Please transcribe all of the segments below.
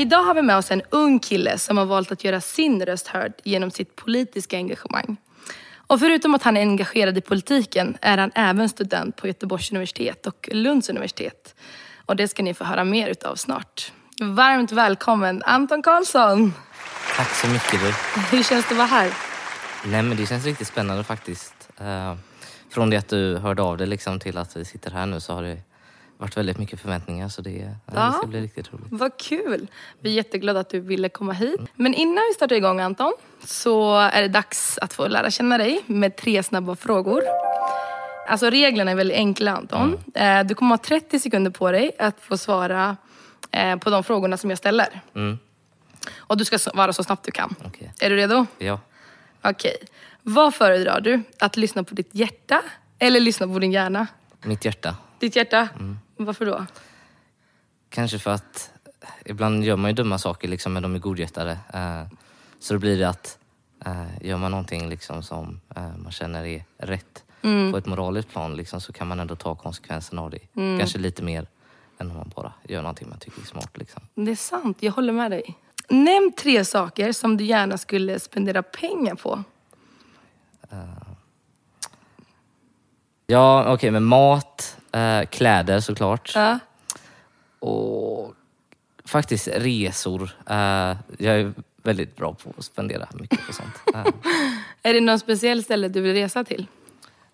Idag har vi med oss en ung kille som har valt att göra sin röst hörd genom sitt politiska engagemang. Och förutom att han är engagerad i politiken är han även student på Göteborgs universitet och Lunds universitet. Och det ska ni få höra mer utav snart. Varmt välkommen Anton Karlsson! Tack så mycket du. Hur känns det att vara här? Nej men det känns riktigt spännande faktiskt. Eh, från det att du hörde av dig liksom till att vi sitter här nu så har det varit väldigt mycket förväntningar så det, ja. det ska bli riktigt roligt. Vad kul! Vi är jätteglada att du ville komma hit. Men innan vi startar igång Anton så är det dags att få lära känna dig med tre snabba frågor. Alltså reglerna är väldigt enkla Anton. Eh, Du kommer ha 30 sekunder på dig att få svara eh, på de frågorna som jag ställer. Mm. Och du ska svara så snabbt du kan. Okej. Är du redo? Ja. Okej. Vad föredrar du? Att lyssna på ditt hjärta eller lyssna på din hjärna? Mitt hjärta. Ditt hjärta? Mm. Varför då? Kanske för att ibland gör man ju dumma saker liksom men de är godhjärtade. Eh, så då blir det att eh, gör man någonting liksom som eh, man känner är rätt Mm. på ett moraliskt plan liksom, så kan man ändå ta konsekvenserna av det. Mm. Kanske lite mer än om man bara gör någonting man tycker är smart. Liksom. Det är sant, jag håller med dig. Nämn tre saker som du gärna skulle spendera pengar på. Ja, okej, men mat, eh, kläder såklart. Ja. Och faktiskt resor. Eh, jag är väldigt bra på att spendera mycket på sånt. Eh, Är det någon speciell ställe du vill resa till?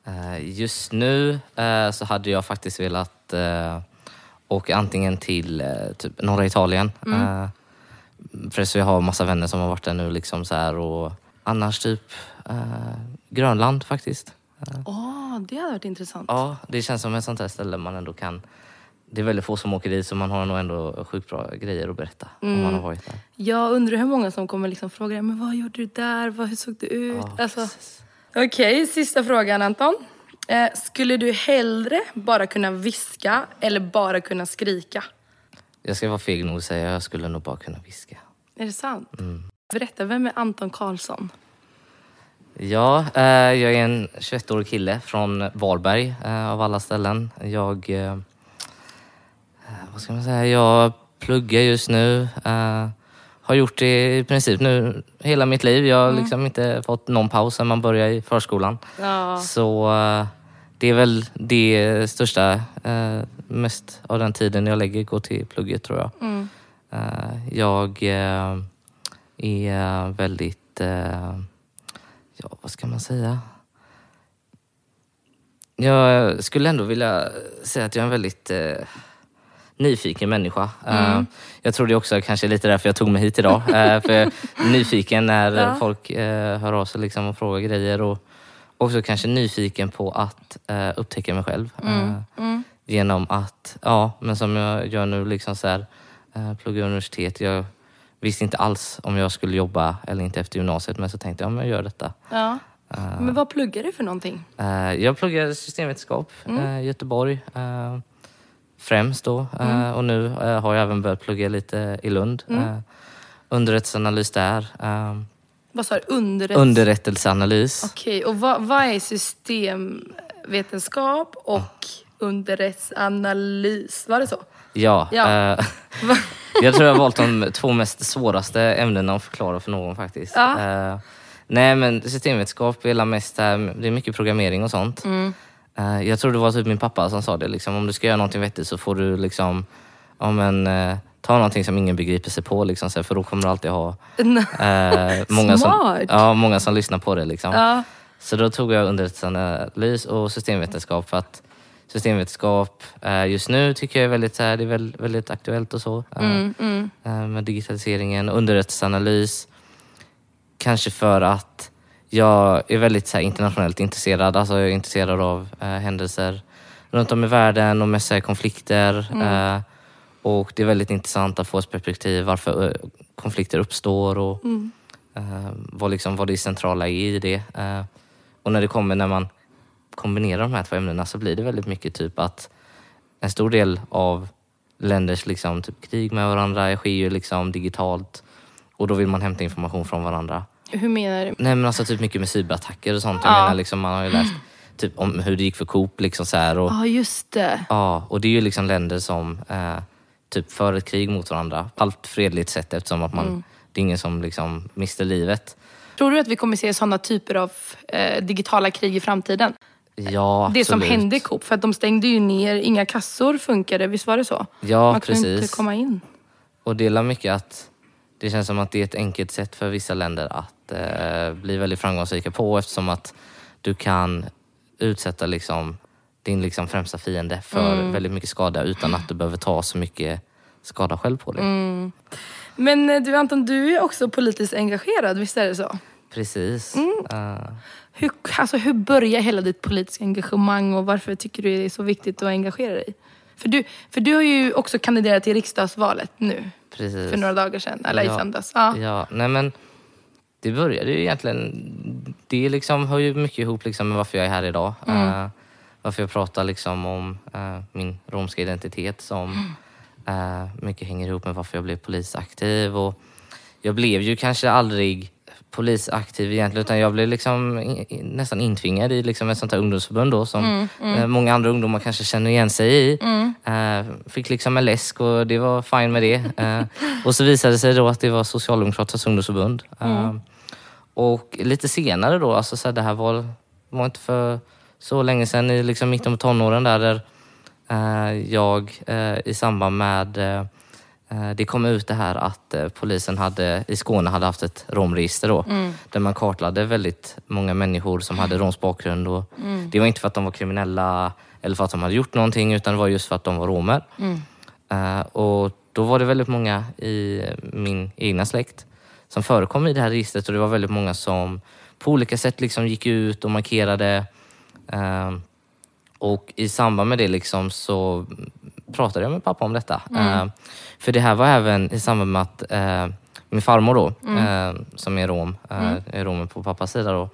eh, just nu eh, så hade jag faktiskt velat eh, åka antingen till typ norra Italien. Eh, för så jag har massa vänner som har varit där nu. Liksom så här, och annars typ Grönland faktiskt. Åh, det hade varit intressant. Ja, det känns som ett sånt här ställe man ändå kan... Det är väldigt få som åker dit så man har nog ändå sjukt bra grejer att berätta om man har varit där. Jag undrar hur många som kommer liksom fråga men vad gjorde du där? Vad, hur såg det ut? Ja, alltså. Okej, sista frågan Anton. Eh, skulle du hellre bara kunna viska eller bara kunna skrika? Jag ska vara feg nog att säga jag skulle nog bara kunna viska. Är det sant? Berätta, vem är Anton Karlsson? Ja, eh, jag är en 21-årig kille från Varberg eh, av alla ställen. Jag... Eh, vad ska man säga? Jag pluggar just nu. Har gjort det i princip nu hela mitt liv. Jag har liksom inte fått någon paus sedan man började i förskolan. Ja. Så det är väl det största, mest av den tiden jag lägger går till plugget tror jag. Mm. Jag är väldigt, ja vad ska man säga? Jag skulle ändå vilja säga att jag är en väldigt eh, nyfiken människa. Eh, jag tror det också kanske lite därför jag tog mig hit idag. Eh, för jag är nyfiken när Ja. folk eh, hör av sig liksom och frågar grejer. Och också kanske nyfiken på att upptäcka mig själv. Eh, Mm. Genom att, ja, men som jag gör nu, liksom så här, plugga universitet. Jag visste inte alls om jag skulle jobba eller inte efter gymnasiet, men så tänkte jag, men jag gör detta. ja. Men vad pluggar du för någonting? Eh, jag pluggar systemvetenskap eh, i Göteborg eh, främst då. Eh, Och nu har jag även börjat plugga lite i Lund. Eh, underrättelseanalys där. Vad sa du? Underrätt... underrättelseanalys. Okej, och vad, vad är systemvetenskap och underrättsanalys? Var det så? Ja. Ja. eh, jag tror jag har valt de två mest svåraste ämnena att förklara för någon faktiskt. Ja. Eh, nej men systemvetenskap är mest, eh, det är mycket programmering och sånt. Mm. Eh, jag tror det var typ min pappa som sa det, liksom, om du ska göra någonting vettigt så får du liksom, men, eh, ta någonting som ingen begriper sig på, liksom, för då kommer du alltid ha många, som, ja, många som lyssnar på det. Liksom. Ja. Så då tog jag underrättelseanalys och systemvetenskap för att systemvetenskap eh, just nu tycker jag är väldigt, så här, det är väldigt, väldigt aktuellt och så. eh, Mm, mm. eh, med digitaliseringen. Underrättelseanalys, kanske för att jag är väldigt så här, internationellt intresserad. Alltså jag är intresserad av eh, händelser runt om i världen och här, konflikter. Eh, och det är väldigt intressant att få ett perspektiv varför eh, konflikter uppstår och eh, vad, liksom, vad det centrala är i det. Och när det kommer när man kombinerar de här två ämnena så blir det väldigt mycket typ att en stor del av länders liksom, typ, krig med varandra sker ju liksom digitalt och då vill man hämta information från varandra. Hur menar du? Nej men alltså typ mycket med cyberattacker och sånt. Jag Ja. menar liksom, man har ju läst typ om hur det gick för Coop liksom så här, och, Ja, just det. Ja, och det är ju liksom länder som eh, typ för ett krig mot varandra. på Allt fredligt sätt eftersom att man, det är ingen som liksom mister livet. Tror du att vi kommer se sådana typer av eh, digitala krig i framtiden? Ja, Det som hände i Coop, för att de stängde ju ner, inga kassor funkade, visst var det så? Ja, Man kunde precis. inte komma in. Och det är mycket att det känns som att det är ett enkelt sätt för vissa länder att eh, bli väldigt framgångsrika på eftersom att du kan utsätta liksom din liksom främsta fiende för Mm. väldigt mycket skada utan att du behöver ta så mycket skada själv på det. Mm. Men eh, du Anton, du är också politiskt engagerad, visst är det så? Precis. Mm. Eh, Hur, alltså, hur börjar hela ditt politiska engagemang och varför tycker du det är så viktigt att engagera dig? För du, för du har ju också kandiderat till riksdagsvalet nu, precis. för några dagar sedan, eller i Ja. söndags. Ja. Ja, nej men det började ju egentligen... Det liksom hör ju mycket ihop liksom med varför jag är här idag. Eh, varför jag pratar liksom om eh, min romska identitet som eh, mycket hänger ihop med varför jag blev polisaktiv. Och jag blev ju kanske aldrig polisaktiv egentligen utan jag blev liksom nästan intvingad i liksom ett sånt här ungdomsförbund då som eh, många andra ungdomar kanske känner igen sig i. Eh, fick liksom en läsk och det var fine med det. Eh, och så visade det sig då att det var Socialdemokraternas ungdomsförbund. Eh, och lite senare då, alltså så här, det här var, var inte för så länge sedan, i liksom mitten på tonåren där, där jag i samband med det kom ut det här att eh, polisen hade, i Skåne hade haft ett romregister då, där man kartlade väldigt många människor som hade romsk bakgrund. Och Det var inte för att de var kriminella eller för att de hade gjort någonting utan det var just för att de var romer. Eh, och då var det väldigt många i min egna släkt som förekom i det här registret och det var väldigt många som på olika sätt liksom gick ut och markerade. Eh, och i samband med det liksom så pratade jag med pappa om detta. Eh, för det här var även i samband med att eh, min farmor då, eh, som är rom, eh, är romen på pappas sida då.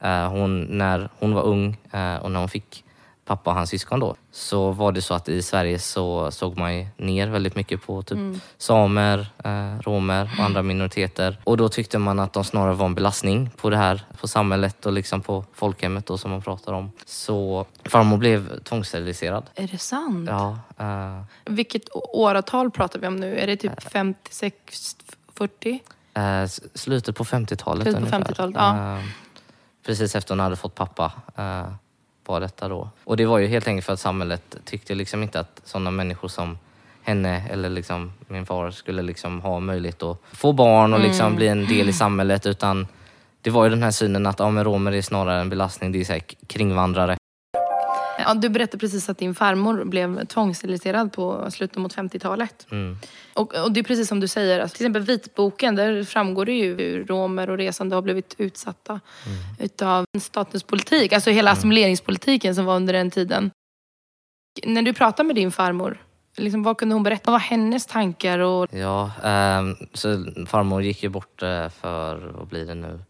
Eh, hon, när hon var ung och när hon fick pappa och hans syskon då, så var det så att i Sverige så såg man ju ner väldigt mycket på typ samer, eh, romer och andra minoriteter. Och då tyckte man att de snarare var en belastning på det här, på samhället och liksom på folkhemmet då som man pratar om. Så farmor blev tvångssteriliserad. Är det sant? Ja, eh, Vilket åratal pratar vi om nu? Är det typ 56, 40? eh, s- slutet på 50-talet Slutet på ungefär. 50-talet, ja. Eh, precis efter hon hade fått pappa eh, var detta då. Och det var ju helt enkelt för att samhället tyckte liksom inte att sådana människor som henne eller liksom min far skulle liksom ha möjlighet att få barn och liksom Mm. bli en del i samhället utan det var ju den här synen att ja, men romer är snarare en belastning, det är så kringvandrare. Ja, du berättade precis att din farmor blev tvångssteriliserad på slutet mot 50-talet. Mm. Och, och det är precis som du säger, alltså, till exempel vitboken, där framgår det ju hur romer och resande har blivit utsatta Mm. utav statens politik. Alltså hela assimileringspolitiken som var under den tiden. När du pratade med din farmor, liksom, vad kunde hon berätta? Vad var hennes tankar? Och, Ja, ehm, så farmor gick ju bort eh, för, vad blir det nu,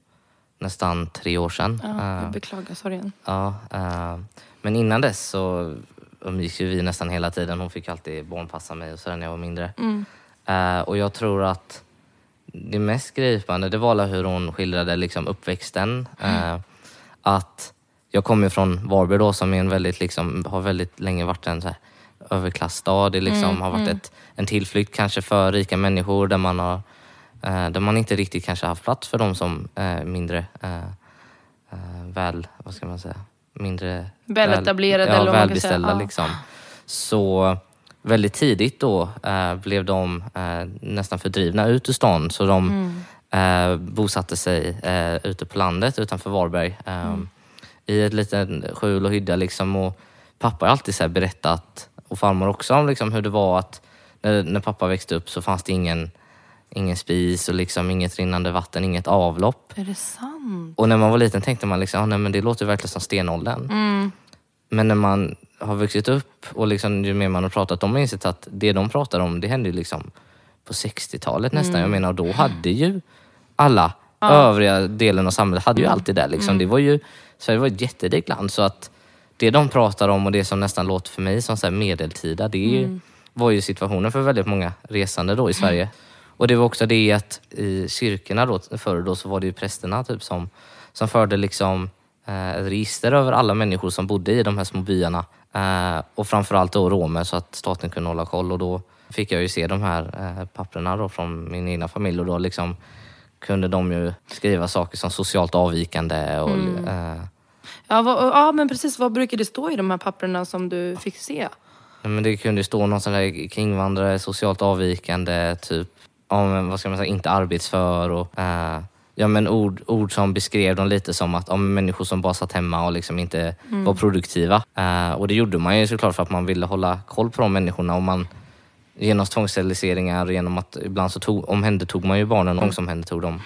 nästan tre år sedan. ja, Eh, jag beklagar sorgen. Ja, eh, men innan dess så umgicks ju vi nästan hela tiden. Hon fick alltid barnpassa mig och sådär när jag var mindre. Mm. Eh, och jag tror att det mest gripande det var hur hon skildrade liksom uppväxten. Eh, att jag kommer från Varberg då som är en väldigt, liksom, har väldigt länge varit en så här, överklassstad. Det liksom har varit ett, en tillflykt kanske för rika människor där man har eh, där man inte riktigt kanske haft plats för de som är mindre eh, eh, väl, vad ska man säga, mindre Väletablerade ja, eller vad välbeställda. Ja. liksom. Så väldigt tidigt då eh, blev de eh, nästan fördrivna ut ur stan så de Mm. eh, bosatte sig eh, ute på landet utanför Varberg eh, Mm. i ett litet skjul och hydda liksom. Och pappa har alltid så berättat, och farmor också, om liksom hur det var att när, när pappa växte upp så fanns det ingen, ingen spis och liksom inget rinnande vatten, inget avlopp. Är det sant? Och när man var liten tänkte man liksom, ah, nej, men det låter verkligen som stenåldern. Mm. Men när man har vuxit upp och liksom, ju mer man har pratat om har insett att det de pratar om det hände ju liksom på 60-talet nästan. Mm. Jag menar, då hade ju alla övriga delen av samhället hade ju alltid det. Liksom. Det var ju, Sverige var ett jätterikt land så att det de pratar om och det som nästan låter för mig som så medeltida, det ju, var ju situationen för väldigt många resande då i Sverige. Och det var också det att i kyrkorna då, förr då så var det ju prästerna typ som, som förde liksom eh, ett register över alla människor som bodde i de här små byarna. Eh, och framförallt då romer så att staten kunde hålla koll. Och då fick jag ju se de här eh, papperna då från min egna familj och då liksom kunde de ju skriva saker som socialt avvikande och eh, Ja, vad, ja, men precis. Vad brukar det stå i de här papperna som du fick se? Ja, men det kunde ju stå någon sån där kringvandrare, socialt avvikande, typ, men vad ska man säga, inte arbetsför och eh, ja, men ord, ord som beskrev dem lite som att men människor som bara satt hemma och liksom inte var produktiva. Eh, och det gjorde man ju såklart för att man ville hålla koll på de människorna och man genom tvångssteriliseringar, genom att ibland så tog, omhändertog man ju barnen och tvångsomhändertog dem.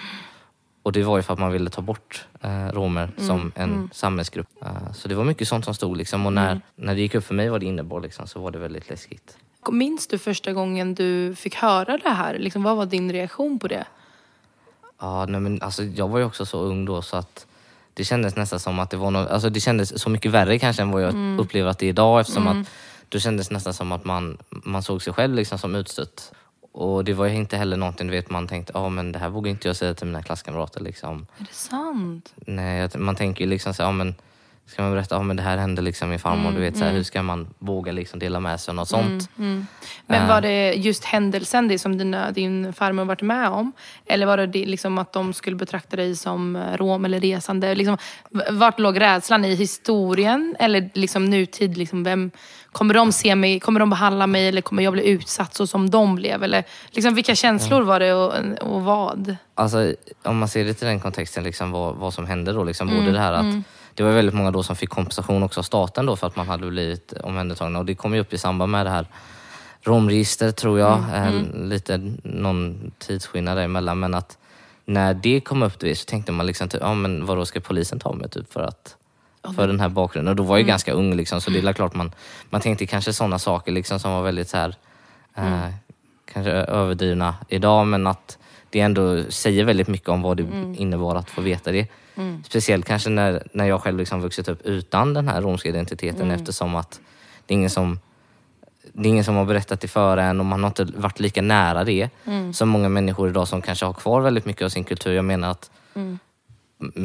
Och det var ju för att man ville ta bort eh, romer som en samhällsgrupp. Eh, så det var mycket sånt som stod liksom. Och när, när det gick upp för mig vad det innebar liksom, så var det väldigt läskigt. Minns du första gången du fick höra det här? Liksom, vad var din reaktion på det? Ja, nej, men alltså, jag var ju också så ung då så att det kändes nästan som att det var något, alltså det kändes så mycket värre kanske än vad jag upplever att det är idag eftersom att då kändes nästan som att man, man såg sig själv liksom som utstött. Och det var ju inte heller någonting du vet, man tänkte, ja men det här vågar inte jag säga till mina klasskamrater liksom. Är det sant? Nej, man tänker ju liksom så, ja men ska man berätta, ja men det här hände liksom min farmor, du vet så här, hur ska man våga liksom dela med sig av något sånt? Men Äh. var det just händelsen, det som dina, din farmor varit med om? Eller var det det liksom att de skulle betrakta dig som eh, rom eller resande? Liksom, vart låg rädslan? I historien eller liksom nutid? Liksom, vem, kommer de se mig? Kommer de behandla mig? Eller kommer jag bli utsatt så som de blev? Eller, liksom, vilka känslor var det och, och vad? Alltså, om man ser det till den kontexten, liksom, vad, vad som hände då. Liksom, både det här att det var väldigt många då som fick kompensation också av staten då för att man hade blivit omhändertagna. Och det kom ju upp i samband med det här romregistret tror jag. Eh, lite någon tidsskillnad däremellan. Men att när det kom upp det, så tänkte man liksom, typ, ja men vadå ska polisen ta mig typ för att för den här bakgrunden. Och då var jag ganska ung liksom, så det är klart man, man tänkte kanske sådana saker liksom som var väldigt så här, eh, kanske överdrivna idag men att det ändå säger väldigt mycket om vad det innebar att få veta det. Speciellt kanske när, när jag själv liksom vuxit upp utan den här romska identiteten eftersom att det är ingen som det är ingen som har berättat det för en och man har inte varit lika nära det som många människor idag som kanske har kvar väldigt mycket av sin kultur. Jag menar att mm,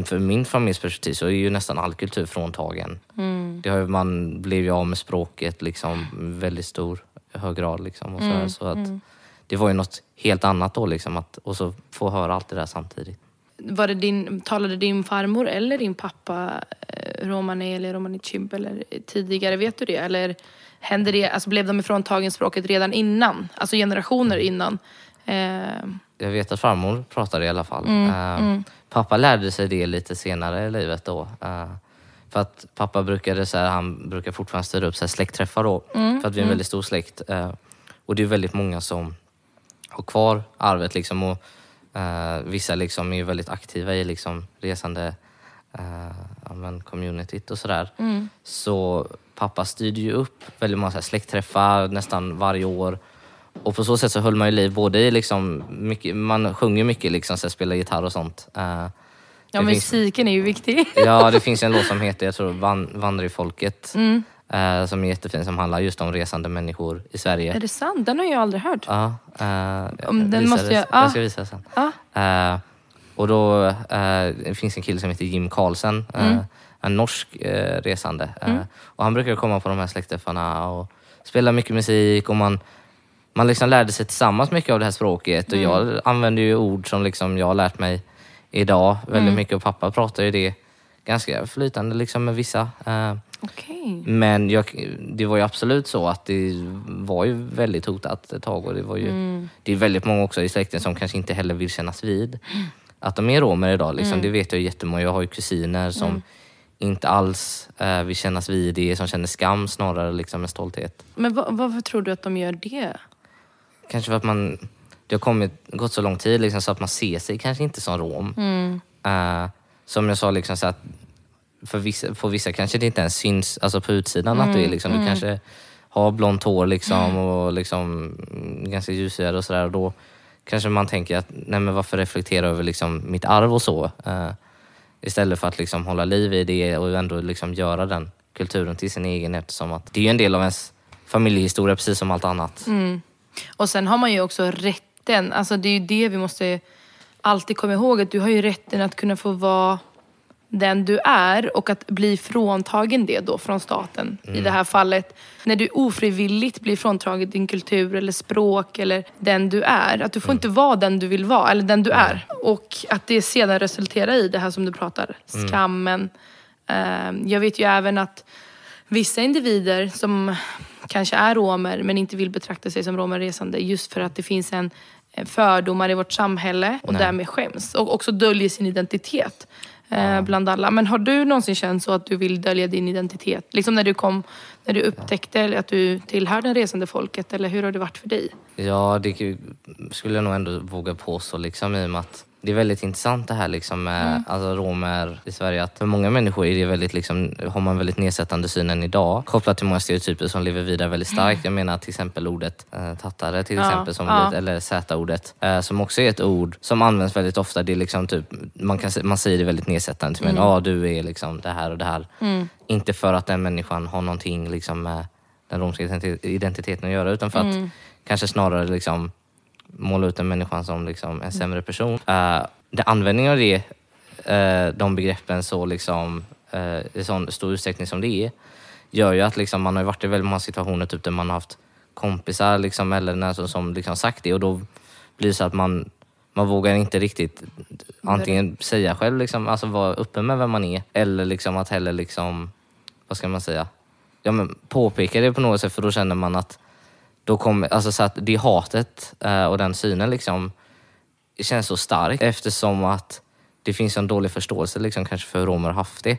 för min familjs perspektiv så är ju nästan all kultur fråntagen. Det har man blev ju av med språket liksom väldigt stor hög grad. Liksom, och så, här, så att Det var ju något helt annat då liksom, att, och så få höra allt det där samtidigt. Var det din, talade din farmor eller din pappa eh, romani eller romani chib eller tidigare? Vet du det? Eller hände det, alltså blev de ifråntagen språket redan innan? Alltså generationer innan? Eh, Jag vet att farmor pratade i alla fall. Eh, Pappa lärde sig det lite senare i livet då. Eh, för att pappa brukade, så här, han brukar fortfarande styra upp så här, släktträffar då. För att vi är en väldigt stor släkt. Eh, och det är väldigt många som har kvar arvet liksom. Och, eh, vissa liksom är ju väldigt aktiva i liksom, resande eh, communityt och sådär. Så pappa styrde ju upp väldigt många släktträffar nästan varje år. Och på så sätt så höll man ju liv både i liksom, mycket, man sjunger mycket liksom, så här, spelar gitarr och sånt. Eh, ja, det finns- musiken är ju viktig. Ja, det finns en låt som heter, jag tror, Van, Vandra i folket. Eh, som är jättefin, som handlar just om resande människor i Sverige. Är det sant? Den har jag aldrig hört. Ja, eh, Om den måste jag- ja. jag ska visa sen. Ja. Eh, och då eh, det finns en kille som heter Jim Carlsen, eh, Mm. en norsk eh, resande. Eh, och han brukar komma på de här släktträffarna och spela mycket musik och man, man liksom lärde sig tillsammans mycket av det här språket. Mm. Och jag använder ju ord som liksom jag har lärt mig idag väldigt Mm. mycket och pappa pratar ju det ganska flytande liksom med vissa. Okej. men jag, det var ju absolut så att det var ju väldigt hotat ett tag och det var ju, det är väldigt många också i släkten som kanske inte heller vill kännas vid att de är romer idag. Liksom. Det vet jag jättemånga. Jag har ju kusiner som inte alls eh, vill kännas vid det, som känner skam snarare liksom med stolthet. Men va- varför tror du att de gör det? Kanske för att man, det har kommit, gått så lång tid liksom, så att man ser sig kanske inte som rom. Eh, som jag sa, liksom, så att för vissa, på vissa kanske det inte ens syns alltså på utsidan att du är liksom, du kanske har blont hår liksom, och liksom, mm, ganska ljushyad och sådär. Då kanske man tänker att nej men varför reflektera över liksom mitt arv och så. Eh, istället för att liksom hålla liv i det och ändå liksom göra den kulturen till sin egen eftersom att det är en del av ens familjehistoria precis som allt annat. Och sen har man ju också rätten, alltså det är ju det vi måste alltid komma ihåg, att du har ju rätten att kunna få vara den du är och att bli fråntagen det då från staten. I det här fallet, när du ofrivilligt blir fråntagen din kultur eller språk eller den du är. Att du får inte vara den du vill vara, eller den du är. Och att det sedan resulterar i det här som du pratar, skammen. Eh, Jag vet ju även att vissa individer som kanske är romer men inte vill betrakta sig som romerresande just för att det finns en eh, fördomar i vårt samhälle och därmed skäms. Och också döljer sin identitet eh, bland alla. Men har du någonsin känt så att du vill dölja din identitet? Liksom när du kom, när du upptäckte att du tillhör det resande folket eller hur har det varit för dig? Ja, det ku- skulle jag nog ändå våga påstå liksom, i och med att det är väldigt intressant det här liksom, med alltså, romer i Sverige. Att för många människor är det väldigt, liksom, har man väldigt nedsättande syn än idag. Kopplat till många stereotyper som lever vidare väldigt starkt. Jag menar till exempel ordet eh, tattare till Ja, exempel, som ja. eller z-ordet. Eh, som också är ett ord som används väldigt ofta. Det är liksom typ, man, kan, man säger det väldigt nedsättande. Typ, mm. ah, du är liksom det här och det här. Inte för att den människan har någonting liksom, med den romska identi- identiteten att göra utan för att kanske snarare liksom måla ut en människa som liksom en sämre person. Uh, det användningen av det, uh, de begreppen så liksom, uh, i sån stor utsträckning som det är, gör ju att liksom, man har varit i väldigt många situationer typ, där man har haft kompisar liksom, eller när, som, som liksom sagt det och då blir det så att man, man vågar inte riktigt antingen säga själv, liksom, alltså vara öppen med vem man är eller liksom att heller liksom, vad ska man säga, ja, men påpeka det på något sätt för då känner man att då kommer, alltså så att det hatet eh, och den synen liksom känns så starkt eftersom att det finns en dålig förståelse liksom, kanske för hur romer har haft det.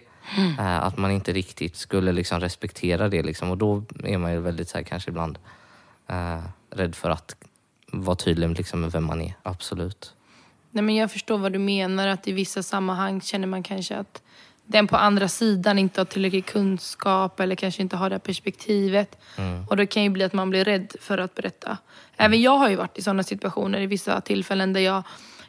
Eh, att man inte riktigt skulle liksom, respektera det liksom, och då är man ju väldigt så här, kanske ibland eh, rädd för att vara tydlig liksom, med vem man är. Absolut. Nej, men jag förstår vad du menar, att i vissa sammanhang känner man kanske att den på andra sidan inte har tillräcklig kunskap eller kanske inte har det här perspektivet. Och det kan ju bli att man blir rädd för att berätta. Även jag har ju varit i sådana situationer i vissa tillfällen där jag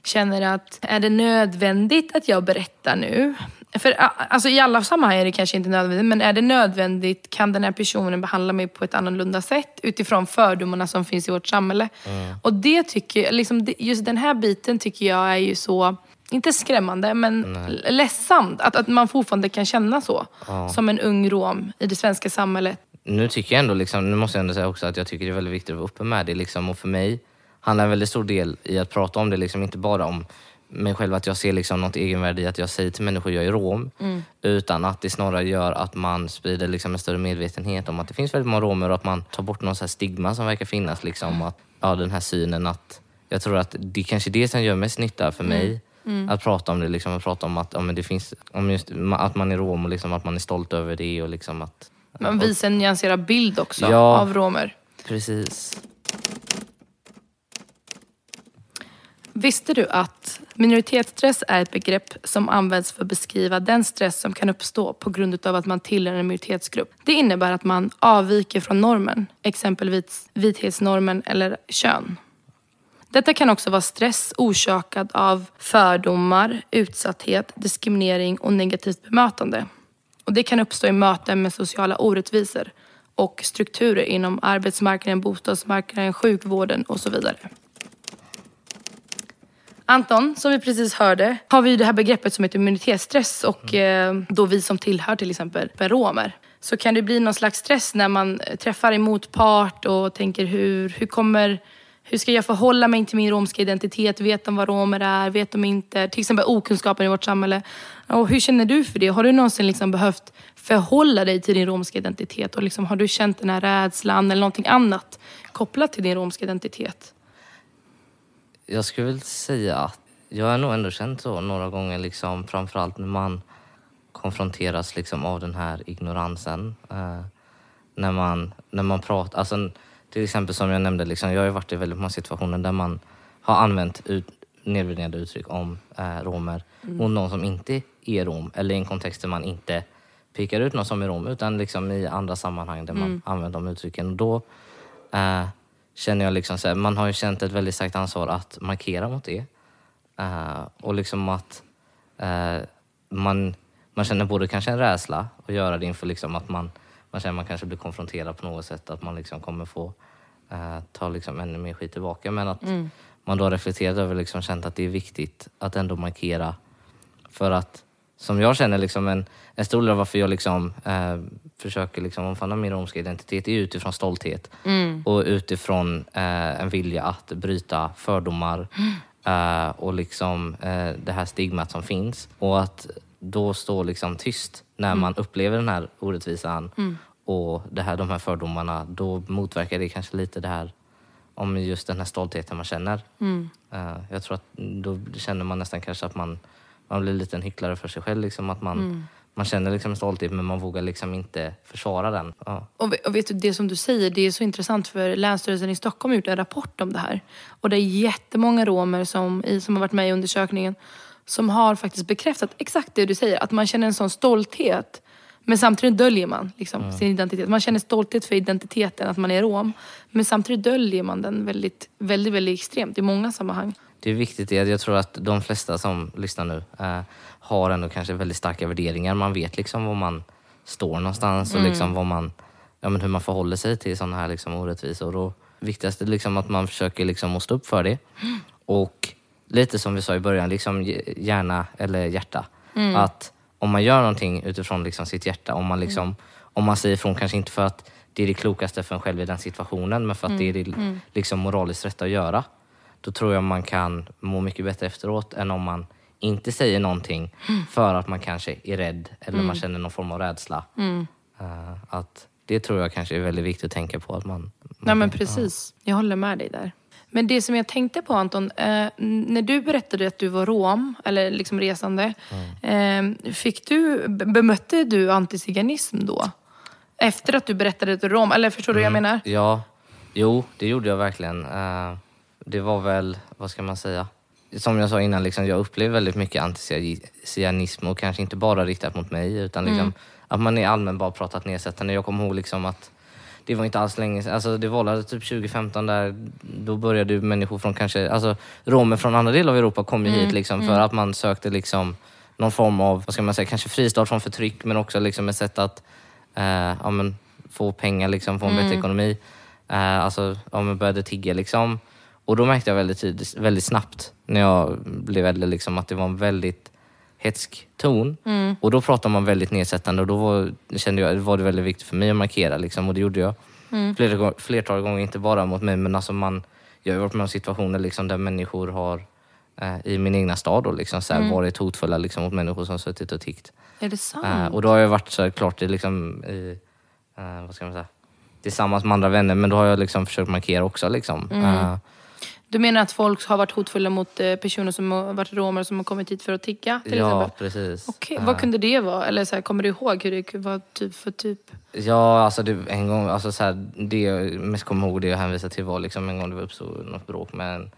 känner att är det nödvändigt att jag berättar nu? För alltså, i alla sammanhang är det kanske inte nödvändigt, men är det nödvändigt kan den här personen behandla mig på ett annorlunda sätt utifrån fördomarna som finns i vårt samhälle. Och det tycker liksom, just den här biten tycker jag är ju så, inte skrämmande, men l- ledsamt. Att, att man fortfarande kan känna så, som en ung rom i det svenska samhället. Nu tycker jag ändå, liksom, nu måste jag ändå säga också att jag tycker det är väldigt viktigt att vara uppe med det. Liksom, och för mig handlar en väldigt stor del i att prata om det, liksom, inte bara om mig själv, att jag ser liksom något egenvärde i att jag säger till människor jag är rom. Utan att det snarare gör att man sprider liksom en större medvetenhet om att det finns väldigt många romer och att man tar bort någon så stigma som verkar finnas. Liksom, att, ja, den här synen att jag tror att det är kanske det som gör mest nytta för mig. Att prata om det, liksom, att prata om att, ja, men det finns, om just, att man är rom och liksom, att man är stolt över det. Och liksom att, Man visar en nyanserad bild också Ja. av romer. Precis. Visste du att minoritetsstress är ett begrepp som används för att beskriva den stress som kan uppstå på grund av att man tillhör en minoritetsgrupp? Det innebär att man avviker från normen, exempelvis vithetsnormen eller kön. Detta kan också vara stress orsakad av fördomar, utsatthet, diskriminering och negativt bemötande. Och det kan uppstå i möten med sociala orättvisor och strukturer inom arbetsmarknaden, bostadsmarknaden, sjukvården och så vidare. Anton, som vi precis hörde, har vi det här begreppet som heter immunitetsstress och eh, då vi som tillhör till exempel romer. Så kan det bli någon slags stress när man eh, träffar en motpart och tänker hur, hur kommer hur ska jag förhålla mig till min romska identitet? Vet de vad romer är? Vet de inte? Till exempel okunskapen i vårt samhälle. Och hur känner du för det? Har du någonsin liksom behövt förhålla dig till din romska identitet? Och liksom, har du känt den här rädslan eller någonting annat kopplat till din romska identitet? Jag skulle väl säga att jag har nog ändå känt så några gånger, liksom, framförallt när man konfronteras liksom, av den här ignoransen. Eh, när, man, när man pratar, alltså, till exempel som jag nämnde, liksom, jag har varit i väldigt många situationer där man har använt ut, nedvärderande uttryck om eh, romer mot någon som inte är rom eller i en kontext där man inte pekar ut någon som är rom utan liksom i andra sammanhang där man använder de uttrycken. Och då, eh, känner jag liksom så här, man har ju känt ett väldigt starkt ansvar att markera mot det. Eh, och liksom att eh, man, man känner både kanske en rädsla att göra det inför liksom att man, man känner att man kanske blir konfronterad på något sätt, att man liksom kommer få eh, ta liksom ännu mer skit tillbaka. Men att man då har reflekterat över liksom känt att det är viktigt att ändå markera. För att som jag känner, liksom en, en stor del av varför jag liksom, eh, försöker liksom omfamna min romska identitet är utifrån stolthet. Och utifrån eh, en vilja att bryta fördomar eh, och liksom, eh, det här stigmat som finns. Och att då stå liksom tyst när man upplever den här orättvisan och det här, de här fördomarna, då motverkar det kanske lite det här om just den här stoltheten man känner. Eh, jag tror att då känner man nästan kanske att man, man blir lite en hycklare för sig själv. Liksom, att man, man känner liksom en stolthet men man vågar liksom inte försvara den. Ja. Och och vet du, det som du säger, det är så intressant för Länsstyrelsen i Stockholm har gjort en rapport om det här. Och det är jättemånga romer som, som har varit med i undersökningen som har faktiskt bekräftat exakt det du säger. Att man känner en sån stolthet. Men samtidigt döljer man liksom, sin identitet. Man känner stolthet för identiteten, att man är rom. Men samtidigt döljer man den väldigt, väldigt, väldigt extremt i många sammanhang. Det är viktigt, det. jag tror att de flesta som lyssnar nu eh, har ändå kanske väldigt starka värderingar. Man vet liksom var man står någonstans och liksom vad man, ja, men hur man förhåller sig till sådana här liksom orättvisor. Och viktigast är liksom att man försöker liksom att stå upp för det. Och lite som vi sa i början, liksom hjärna eller hjärta. Att om man gör någonting utifrån liksom sitt hjärta, om man, liksom, om man säger ifrån, kanske inte för att det är det klokaste för en själv i den situationen, men för att det är det liksom moraliskt rätta att göra. Då tror jag man kan må mycket bättre efteråt än om man inte säger någonting för att man kanske är rädd eller man känner någon form av rädsla. Eh, att det tror jag kanske är väldigt viktigt att tänka på. Att man, Nej men precis, jag håller med dig där. Men det som jag tänkte på Anton, eh, när du berättade att du var rom, eller liksom resande. Eh, fick du, be- bemötte du antiziganism då? Efter att du berättade att du är rom, eller förstår du vad jag menar? Ja, jo, det gjorde jag verkligen. Eh, det var väl, vad ska man säga? Som jag sa innan, liksom, jag upplevde väldigt mycket antizianism och kanske inte bara riktat mot mig utan liksom, att man i allmän bara pratat nedsättande. Jag kommer ihåg liksom att det var inte alls länge sedan, alltså det var väl typ 2015 där, då började ju människor från kanske, alltså romer från andra delar av Europa kom ju hit liksom för att man sökte liksom någon form av, vad ska man säga, kanske fristad från förtryck men också liksom ett sätt att eh, ja, men, få pengar, liksom, få en bättre ekonomi. Eh, alltså, ja, men började tigga liksom. Och då märkte jag väldigt, tidigt, väldigt snabbt när jag blev äldre liksom, att det var en väldigt hetsk ton. Och då pratar man väldigt nedsättande och då var, kände jag, var det väldigt viktigt för mig att markera liksom, och det gjorde jag. Flera, gång- flertal gånger, inte bara mot mig men alltså man, jag har varit med om situationer liksom, där människor har eh, i min egna stad då, liksom, så här, varit hotfulla liksom, mot människor som suttit och tiggt. Är det sant? Eh, och då har jag varit så klart det liksom, i, eh, vad ska man säga, tillsammans med andra vänner men då har jag liksom försökt markera också. Liksom. Eh, Du menar att folk har varit hotfulla mot eh, personer som har varit romer som har kommit hit för att tigga? Till ja, exempel? precis. Okej, Eh, vad kunde det vara? Eller så här, kommer du ihåg hur det var typ för typ? Ja, alltså det, en gång, alltså så här, det jag mest kommer ihåg, det jag hänvisar till var liksom en gång det uppstod något bråk med en,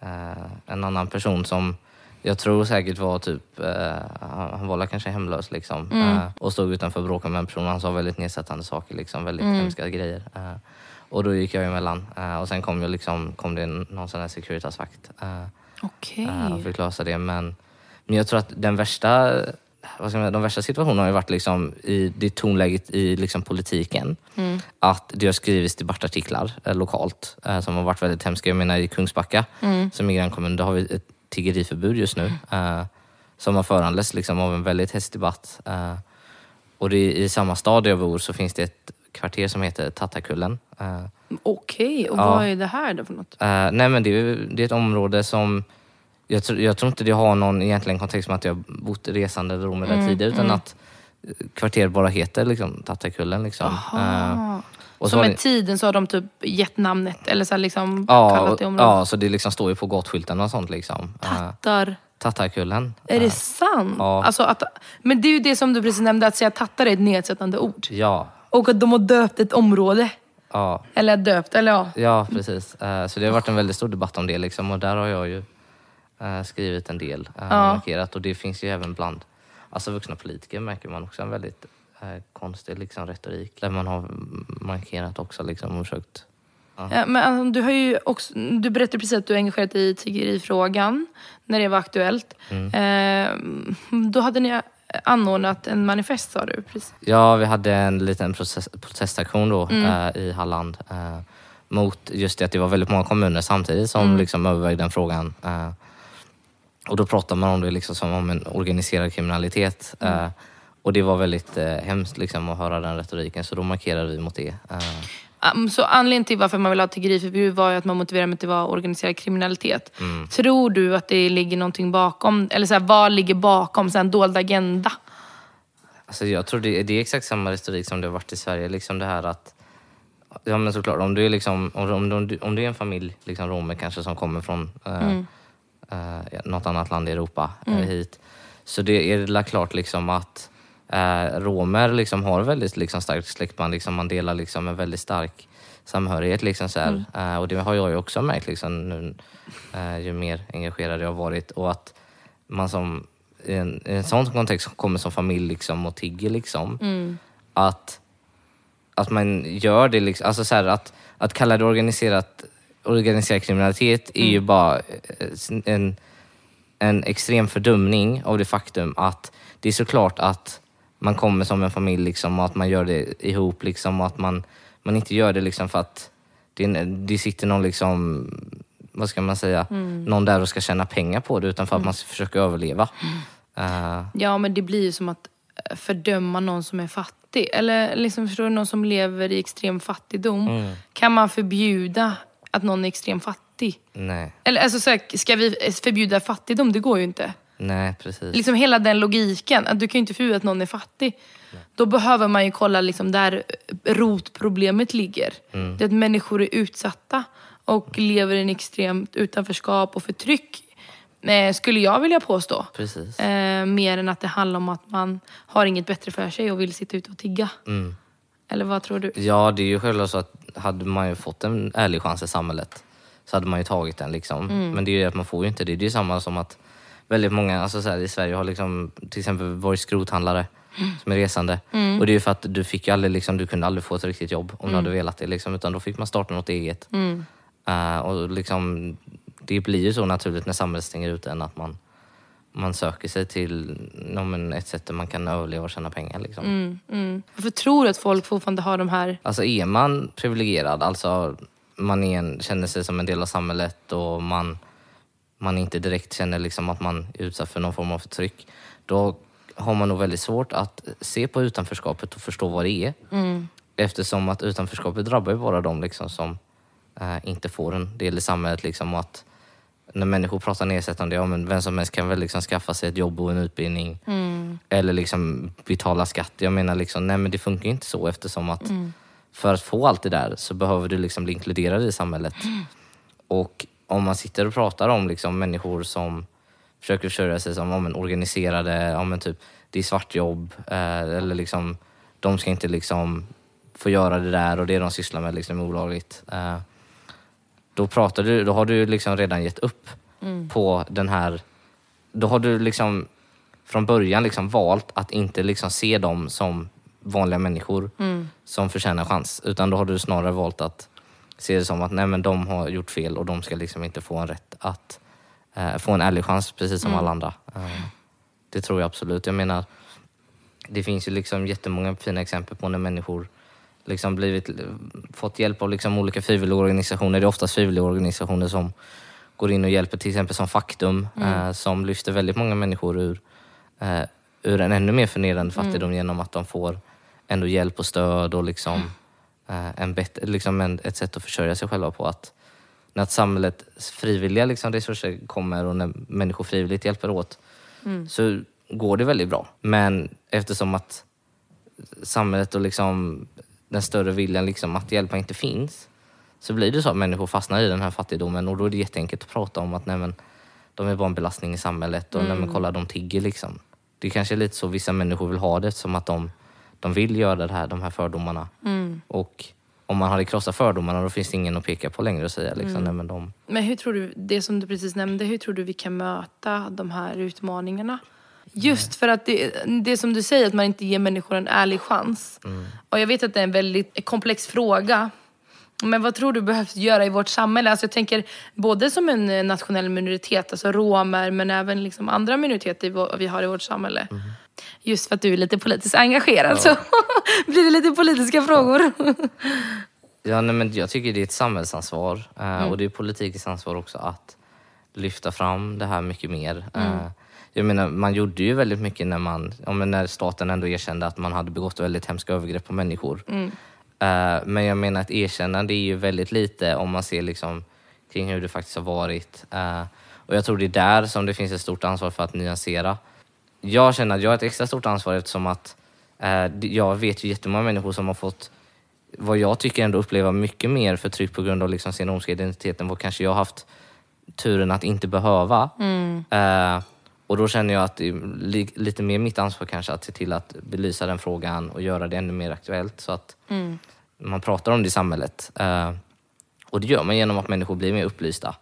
eh, en annan person som jag tror säkert var typ, eh, han var kanske hemlös liksom. Eh, och stod utanför och bråkade med en person. Han sa väldigt nedsättande saker, liksom, väldigt hemska grejer. Eh, och då gick jag emellan. Eh, och sen kom, jag liksom, kom det någon sån här Securitas-vakt. Eh, Okej. eh, och fick lösa det. Men, men jag tror att den värsta, vad ska man, säga, de värsta situationerna har ju varit liksom i det tonläget i liksom politiken. Att det har skrivits debattartiklar eh, lokalt eh, som har varit väldigt hemska. Jag menar i Kungsbacka som är grannkommun, där har vi ett tiggeriförbud just nu. Eh, som har föranletts liksom av en väldigt häst debatt. Och det i samma stad där jag bor så finns det ett kvarter som heter Tattakullen. Eh, Okej, och Ja. vad är det här då för något? Eh, nej men det är, det är ett område som jag, tror- jag tror inte det har någon egentligen kontext med att jag bott resande eller romer där tidigare utan att eh, kvarteret bara heter liksom, Tattakullen. Liksom. Eh, och Så har med det- tiden så har de typ gett namnet, eller så liksom ja, kallat det området. ja, så det liksom står ju på gatskyltarna och sånt. Liksom. Eh, Tattar. Tattakullen. Är det sant? ja. Alltså att, men det är ju det som du precis nämnde, att säga tattar är ett nedsättande ord. Ja, Och att de har döpt ett område. ja, Eller döpt, eller ja. ja, precis. Eh, så det har varit en väldigt stor debatt om det liksom, och där har jag ju eh, skrivit en del, uh, markerat och det finns ju även bland alltså vuxna politiker märker man också en väldigt eh, konstig liksom, retorik där man har markerat också liksom, och försökt Ja, men alltså, du har ju också, du berättade precis att du engagerat dig i tiggerifrågan när det var aktuellt. Eh, då hade ni anordnat en manifest sa du? Precis. Ja, vi hade en liten process, protestaktion då eh, i Halland eh, mot just det att det var väldigt många kommuner samtidigt som liksom övervägde den frågan. Eh, och då pratar man om det liksom som om en organiserad kriminalitet. Eh, och det var väldigt eh, hemskt liksom, att höra den retoriken, så då markerade vi mot det. Så anledningen till varför man vill ha tiggeriförbud var ju att man motiverar med att det var organiserad kriminalitet. Tror du att det ligger någonting bakom? Eller så här, vad ligger bakom? Så här, en dold agenda? Alltså jag tror det, det är exakt samma retorik som det har varit i Sverige. Liksom det här att, ja men såklart, om du är, liksom, om, om, om, om du är en familj, liksom romer kanske, som kommer från eh, eh, något annat land i Europa eh, hit. Så det är det klart liksom att eh, romer liksom har väldigt liksom, starkt släktband. Liksom, man delar liksom, en väldigt stark samhörighet. Liksom, så här. Eh, och det har jag ju också märkt liksom, nu, eh, ju mer engagerad jag har varit. Och att man som i en, i en sån kontext kommer som familj liksom, och tigger liksom. Att, att man gör det liksom, alltså så här, att, att kalla det organiserat, organiserad kriminalitet är ju bara eh, en, en extrem fördumning av det faktum att det är såklart att man kommer som en familj liksom, och att man gör det ihop liksom, och att man, man inte gör det liksom för att det, det sitter någon liksom, vad ska man säga, någon där och ska tjäna pengar på det utan för att man ska försöka överleva. Eh, Ja, men det blir ju som att eh, fördöma någon som är fattig. Eller liksom, förstår du, någon som lever i extrem fattigdom. Kan man förbjuda att någon är extremt fattig? nej, Eller alltså, så här, ska vi förbjuda fattigdom? Det går ju inte. Nej precis. Liksom hela den logiken. Att du kan ju inte förbjuda att någon är fattig. Då behöver man ju kolla liksom där rotproblemet ligger. Det är att människor är utsatta och lever i en extremt utanförskap och förtryck. Eh, skulle jag vilja påstå. Precis. Eh, mer än att det handlar om att man har inget bättre för sig och vill sitta ute och tigga. Mm. Eller vad tror du? Ja, det är ju självklart så att hade man ju fått en ärlig chans i samhället så hade man ju tagit den. Liksom. Men det är ju att man får ju inte det. Det är ju samma som att väldigt många alltså så här, i Sverige har liksom, till exempel varit skrothandlare som är resande. Och det är ju för att du fick aldrig, liksom, du kunde aldrig få ett riktigt jobb om du hade velat det. Liksom, utan då fick man starta något eget. Eh, och liksom, det blir ju så naturligt när samhället stänger ut en att man, man söker sig till ja, men ett sätt där man kan överleva och tjäna pengar. Liksom. Mm. Varför tror du att folk fortfarande har de här... Alltså är man privilegierad, alltså man är en, känner sig som en del av samhället och man, man inte direkt känner liksom att man är utsatt för någon form av förtryck, då har man nog väldigt svårt att se på utanförskapet och förstå vad det är. Eftersom att utanförskapet drabbar ju bara de liksom som eh, inte får en del i samhället. Liksom, att när människor pratar nedsättande, ja men vem som helst kan väl liksom skaffa sig ett jobb och en utbildning. Eller liksom betala skatt. Jag menar liksom, nej men det funkar ju inte så eftersom att för att få allt det där så behöver du liksom bli inkluderad i samhället. Och om man sitter och pratar om liksom människor som försöker försörja sig som om en organiserade, ja men typ det är svartjobb eh, eller liksom de ska inte liksom få göra det där och det de sysslar med liksom är olagligt. Eh, då, pratar du, då har du liksom redan gett upp på den här... Då har du liksom från början liksom valt att inte liksom se dem som vanliga människor som förtjänar chans. Utan då har du snarare valt att se det som att nej, men de har gjort fel och de ska liksom inte få en rätt att eh, få en ärlig chans precis som alla andra. Eh, det tror jag absolut. Jag menar, det finns ju liksom jättemånga fina exempel på när människor liksom blivit, fått hjälp av liksom olika frivilligorganisationer. Det är oftast frivilligorganisationer som går in och hjälper, till exempel som Faktum, eh, som lyfter väldigt många människor ur, eh, ur en ännu mer förnedrande fattigdom genom att de får ändå hjälp och stöd och liksom, eh, en bättre, liksom en, ett sätt att försörja sig själva på. Att, när att samhällets frivilliga liksom, resurser kommer och när människor frivilligt hjälper åt så går det väldigt bra. Men eftersom att samhället och liksom den större viljan liksom att hjälpa inte finns så blir det så att människor fastnar i den här fattigdomen och då är det jätteenkelt att prata om att nej, men, de är bara en belastning i samhället och nej, men, kolla de tigger liksom. Det kanske är lite så vissa människor vill ha det, som att de, de vill göra det här, de här fördomarna. Och om man hade krossat fördomarna då finns det ingen att peka på längre och säga liksom, nej, men de, Men hur tror du, det som du precis nämnde, hur tror du vi kan möta de här utmaningarna? Just för att det, det som du säger, att man inte ger människor en ärlig chans. Och jag vet att det är en väldigt komplex fråga. Men vad tror du behövs göra i vårt samhälle? Alltså jag tänker både som en eh, nationell minoritet, alltså romer, men även liksom andra minoriteter vi har i vårt samhälle. Mm. Just för att du är lite politiskt engagerad ja. så blir det lite politiska frågor. ja, nej, men jag tycker det är ett samhällsansvar eh, mm. och det är politikens ansvar också att lyfta fram det här mycket mer. Mm. Eh, jag menar, man gjorde ju väldigt mycket när, man, ja, när staten ändå erkände att man hade begått väldigt hemska övergrepp på människor. Mm. Uh, men jag menar att erkännande är ju väldigt lite om man ser liksom kring hur det faktiskt har varit. Och jag tror det är där som det finns ett stort ansvar för att nyansera. Jag känner att jag har ett extra stort ansvar eftersom att uh, jag vet ju jättemånga människor som har fått vad jag tycker ändå uppleva mycket mer förtryck på grund av liksom sin romska identitet än vad kanske jag har haft turen att inte behöva. Mm. Och då känner jag att det är lite mer mitt ansvar kanske att se till att belysa den frågan och göra det ännu mer aktuellt så att mm. man pratar om det i samhället. Uh, och det gör man genom att människor blir mer upplysta.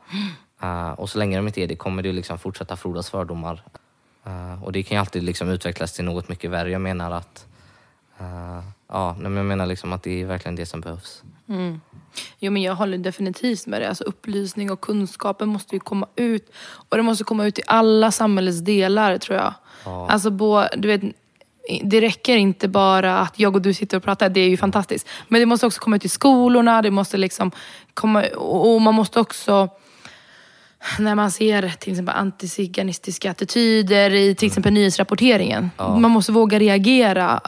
Uh, och så länge de inte är det kommer det liksom fortsätta frodas fördomar. Uh, och det kan ju alltid liksom utvecklas till något mycket värre. Jag menar att ja, men jag menar liksom att det är verkligen det som behövs. Mm. Jo, men jag håller definitivt med dig. Alltså, upplysning och kunskapen måste ju komma ut. Och det måste komma ut i alla samhällets delar tror jag. Ja. Alltså, bo, du vet, det räcker inte bara att jag och du sitter och pratar, det är ju fantastiskt. Men det måste också komma ut i skolorna, det måste liksom komma, och man måste också när man ser till exempel antiziganistiska attityder i till exempel nyhetsrapporteringen. Ja. Man måste våga reagera.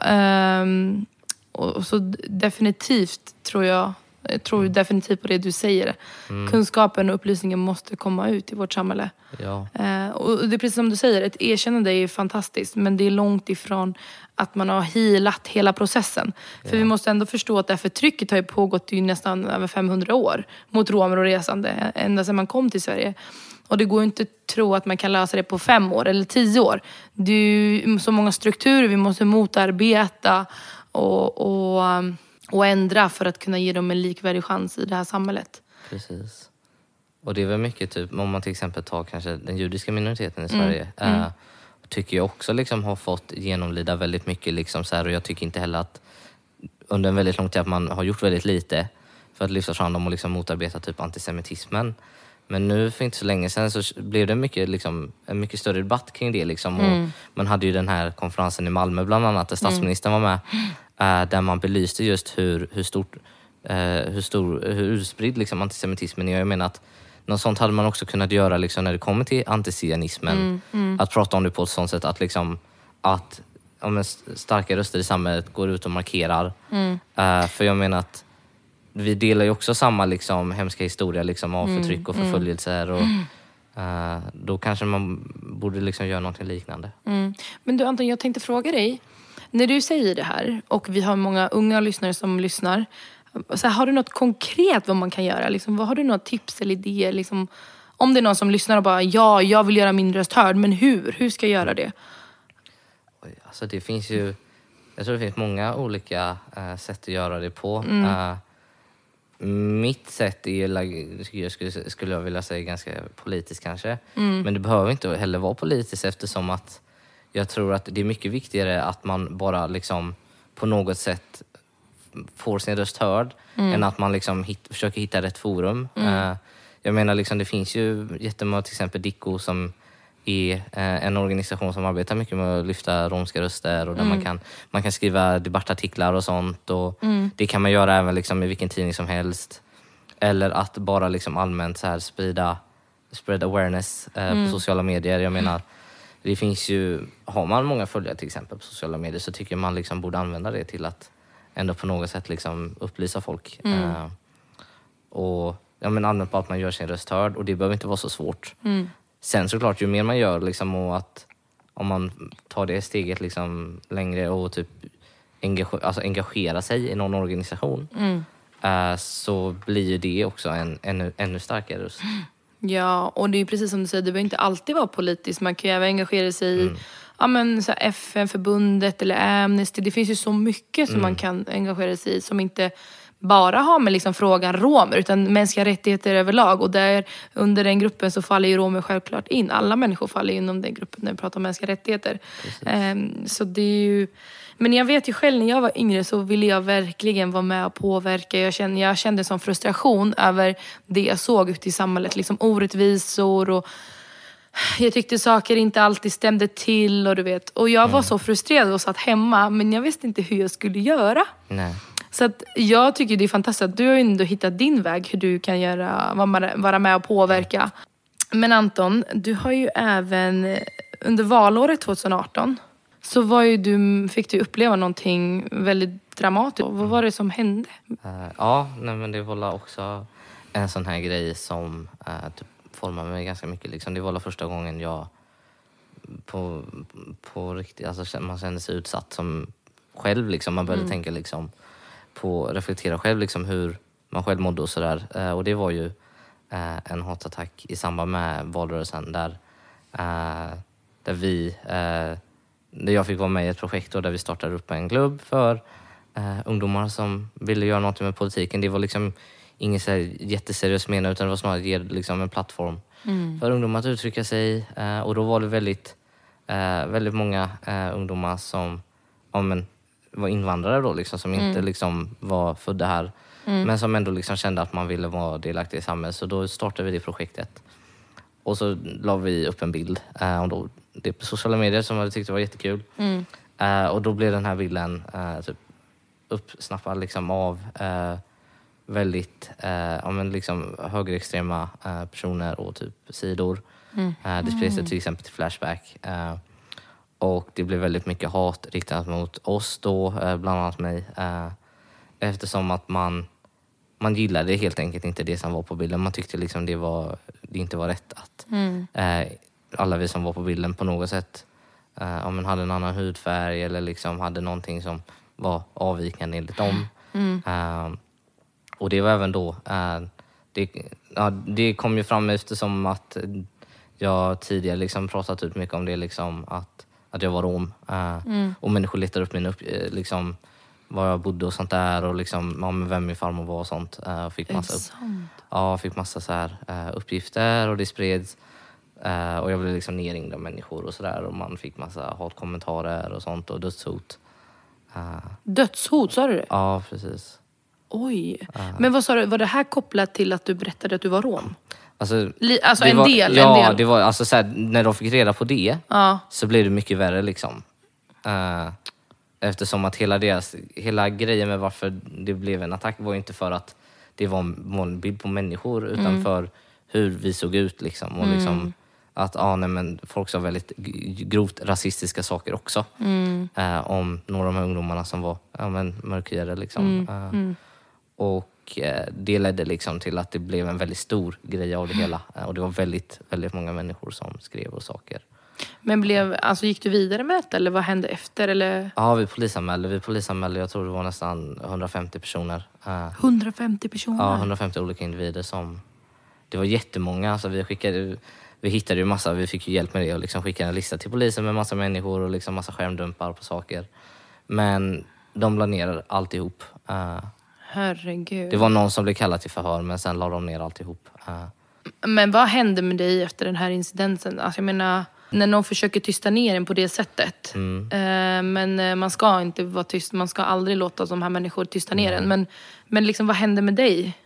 Um, och, så definitivt tror jag, jag tror definitivt på det du säger. Mm. Kunskapen och upplysningen måste komma ut i vårt samhälle. Ja. Eh, och det är precis som du säger, ett erkännande är fantastiskt men det är långt ifrån att man har healat hela processen. För vi måste ändå förstå att det här förtrycket har ju pågått i nästan över 500 år mot romer och resande, ända sedan man kom till Sverige. Och det går inte att tro att man kan lösa det på fem år eller tio år. Det är så många strukturer vi måste motarbeta och, och, um, och ändra för att kunna ge dem en likvärdig chans i det här samhället. Precis. Och det är väl mycket, typ, om man till exempel tar kanske den judiska minoriteten i mm. Sverige. Mm. Äh, tycker jag också liksom har fått genomlida väldigt mycket. Liksom så här, och jag tycker inte heller att under en väldigt lång tid att man har gjort väldigt lite för att lyfta fram dem och liksom motarbeta typ antisemitismen. Men nu för inte så länge sedan så blev det mycket, liksom, en mycket större debatt kring det. Liksom. Mm. man hade ju den här konferensen i Malmö bland annat där mm. statsministern mm. var med. Äh, där man belyste just hur, hur, stort, äh, hur, stor, hur utspridd liksom, antisemitismen är. Jag menar att något sånt hade man också kunnat göra liksom, när det kommer till antizianismen. Mm. mm. Att prata om det på ett sånt sätt att, liksom, att ja, starka röster i samhället går ut och markerar. Äh, för jag menar att vi delar ju också samma liksom, hemska historia liksom, av mm, förtryck och mm. förföljelser. Och, uh, då kanske man borde liksom göra något liknande. Mm. Men du Anton, jag tänkte fråga dig. När du säger det här och vi har många unga lyssnare som lyssnar. Så här, har du något konkret vad man kan göra? Liksom, vad har du några tips eller idéer? Liksom, om det är någon som lyssnar och bara ja, jag vill göra min röst hörd, men hur? Hur ska jag göra det? Alltså det finns ju, jag tror det finns många olika uh, sätt att göra det på. Mm. Uh, mitt sätt är, jag skulle, skulle jag vilja säga, ganska politiskt kanske. Mm. Men det behöver inte heller vara politiskt eftersom att jag tror att det är mycket viktigare att man bara liksom på något sätt får sin röst hörd mm. än att man liksom hit, försöker hitta rätt forum. Mm. Uh, jag menar, liksom, det finns ju jättemånga, till exempel Dicko som är eh, en organisation som arbetar mycket med att lyfta romska röster och där mm. man, kan, man kan skriva debattartiklar och sånt. Och mm. Det kan man göra även liksom i vilken tidning som helst. Eller att bara liksom allmänt så här sprida spread awareness eh, mm. på sociala medier. Jag menar, det finns ju, har man många följare till exempel på sociala medier så tycker man liksom borde använda det till att ändå på något sätt liksom upplysa folk. Mm. Eh, och ja, men allmänt bara att man gör sin röst hörd och det behöver inte vara så svårt. Mm. Sen såklart, ju mer man gör liksom, och att om man tar det steget liksom längre och typ engage, alltså engagera sig i någon organisation mm. uh, så blir ju det också en ännu, ännu starkare röst. Ja, och det är precis som du säger, det behöver inte alltid vara politiskt. Man kan ju även engagera sig i mm. ja, men, FN-förbundet eller Amnesty. Det finns ju så mycket som mm. man kan engagera sig i som inte bara ha med liksom frågan romer utan mänskliga rättigheter överlag. Och där under den gruppen så faller ju romer självklart in. Alla människor faller inom den gruppen när vi pratar om mänskliga rättigheter. Um, så det är ju... Men jag vet ju själv när jag var yngre så ville jag verkligen vara med och påverka. Jag kände, jag kände sån frustration över det jag såg ute i samhället. Liksom orättvisor och jag tyckte saker inte alltid stämde till och du vet. Och jag var mm. så frustrerad och satt hemma men jag visste inte hur jag skulle göra. Nej. Så att jag tycker det är fantastiskt att du har ändå hittat din väg hur du kan göra, vara med och påverka. Men Anton, du har ju även under valåret 2018 så var ju du, fick du uppleva någonting väldigt dramatiskt. Vad var det som hände? Uh, ja, nej, men det var också en sån här grej som uh, typ formade mig ganska mycket. Liksom. Det var första gången jag på, på riktigt, alltså man kände sig utsatt som själv. Liksom. Man började mm. tänka liksom, på, reflektera själv liksom, hur man själv mådde och sådär. Uh, och det var ju uh, en hatattack i samband med valrörelsen där, uh, där vi, där jag fick vara med i ett projekt och där vi startade upp en klubb för ungdomar som ville göra något med politiken. Det var liksom inget så jätteseriöst menat utan det var snarare att ge liksom, en plattform mm. för ungdomar att uttrycka sig. och då var det väldigt, väldigt många ungdomar som ja, men, var invandrare då, liksom, som mm. inte liksom, var födda här. Mm. Men som ändå liksom kände att man ville vara delaktig i samhället. Så då startade vi det projektet. Och så la vi upp en bild eh, då, det på sociala medier som jag tyckte var jättekul. Mm. Eh, och då blev den här bilden eh, typ uppsnappad liksom, av eh, väldigt eh, ja, men liksom högerextrema eh, personer och typ sidor. Mm. Eh, det spreds mm. till exempel till Flashback. Och det blev väldigt mycket hat riktat mot oss då, eh, bland annat mig. Eh, eftersom att man, man gillade helt enkelt inte det som var på bilden. Man tyckte liksom det, var, det inte var rätt att mm. Eh, alla vi som var på bilden på något sätt om man hade en annan hudfärg eller liksom hade någonting som var avvikande enligt dem. Mm. och det var även då, det, ja, det kom ju fram eftersom att jag tidigare liksom pratat ut mycket om det, liksom, att att jag var rom. Uh, mm. Och människor letade upp min upp, eh, liksom, var jag bodde och sånt där och liksom, vem min farmor var och sånt. Uh, och fick massa, upp, ja, fick massa så här, uppgifter och det spreds. Och jag blev liksom nerringd av människor och sådär och man fick massa hatkommentarer och sånt och dödshot. Dödshot, sa du det? Ja, precis. Oj. Men vad sa du, var det här kopplat till att du berättade att du var rom? Alltså, Li, alltså en, var, del, ja, en del? det var alltså så när de fick reda på det ja. så blev det mycket värre liksom. Uh, eftersom att hela deras, hela grejen med varför det blev en attack var inte för att det var en bild på människor utan mm. för hur vi såg ut liksom. Och liksom mm. att ah, nej, men folk sa väldigt grovt rasistiska saker också. Mm. Uh, om några av de här ungdomarna som var ja, men, mörkhyade liksom. Uh, och Eh, det ledde liksom till att det blev en väldigt stor grej av det hela. Eh, och det var väldigt, väldigt många människor som skrev och saker. Men blev, alltså gick du vidare med det eller vad hände efter? Eller? Ja, vi polisanmälde. Vi polisanmälde, jag tror det var nästan 150 personer. 150 eh, personer? Ja, 150 olika individer som... Det var jättemånga. Alltså vi, skickade, vi hittade ju massa, vi fick ju hjälp med det och liksom skickade en lista till polisen med massa människor och liksom massa skärmdumpar på saker. Men de la ner alltihop. Herregud. Det var någon som blev kallad till förhör men sen la de ner alltihop. Uh. Men vad hände med dig efter den här incidenten? Alltså jag menar, när någon försöker tysta ner en på det sättet. Mm. Uh, men uh, man ska inte vara tyst. Man ska aldrig låta de här människor tysta ner mm. en. Men, men liksom, vad hände med dig?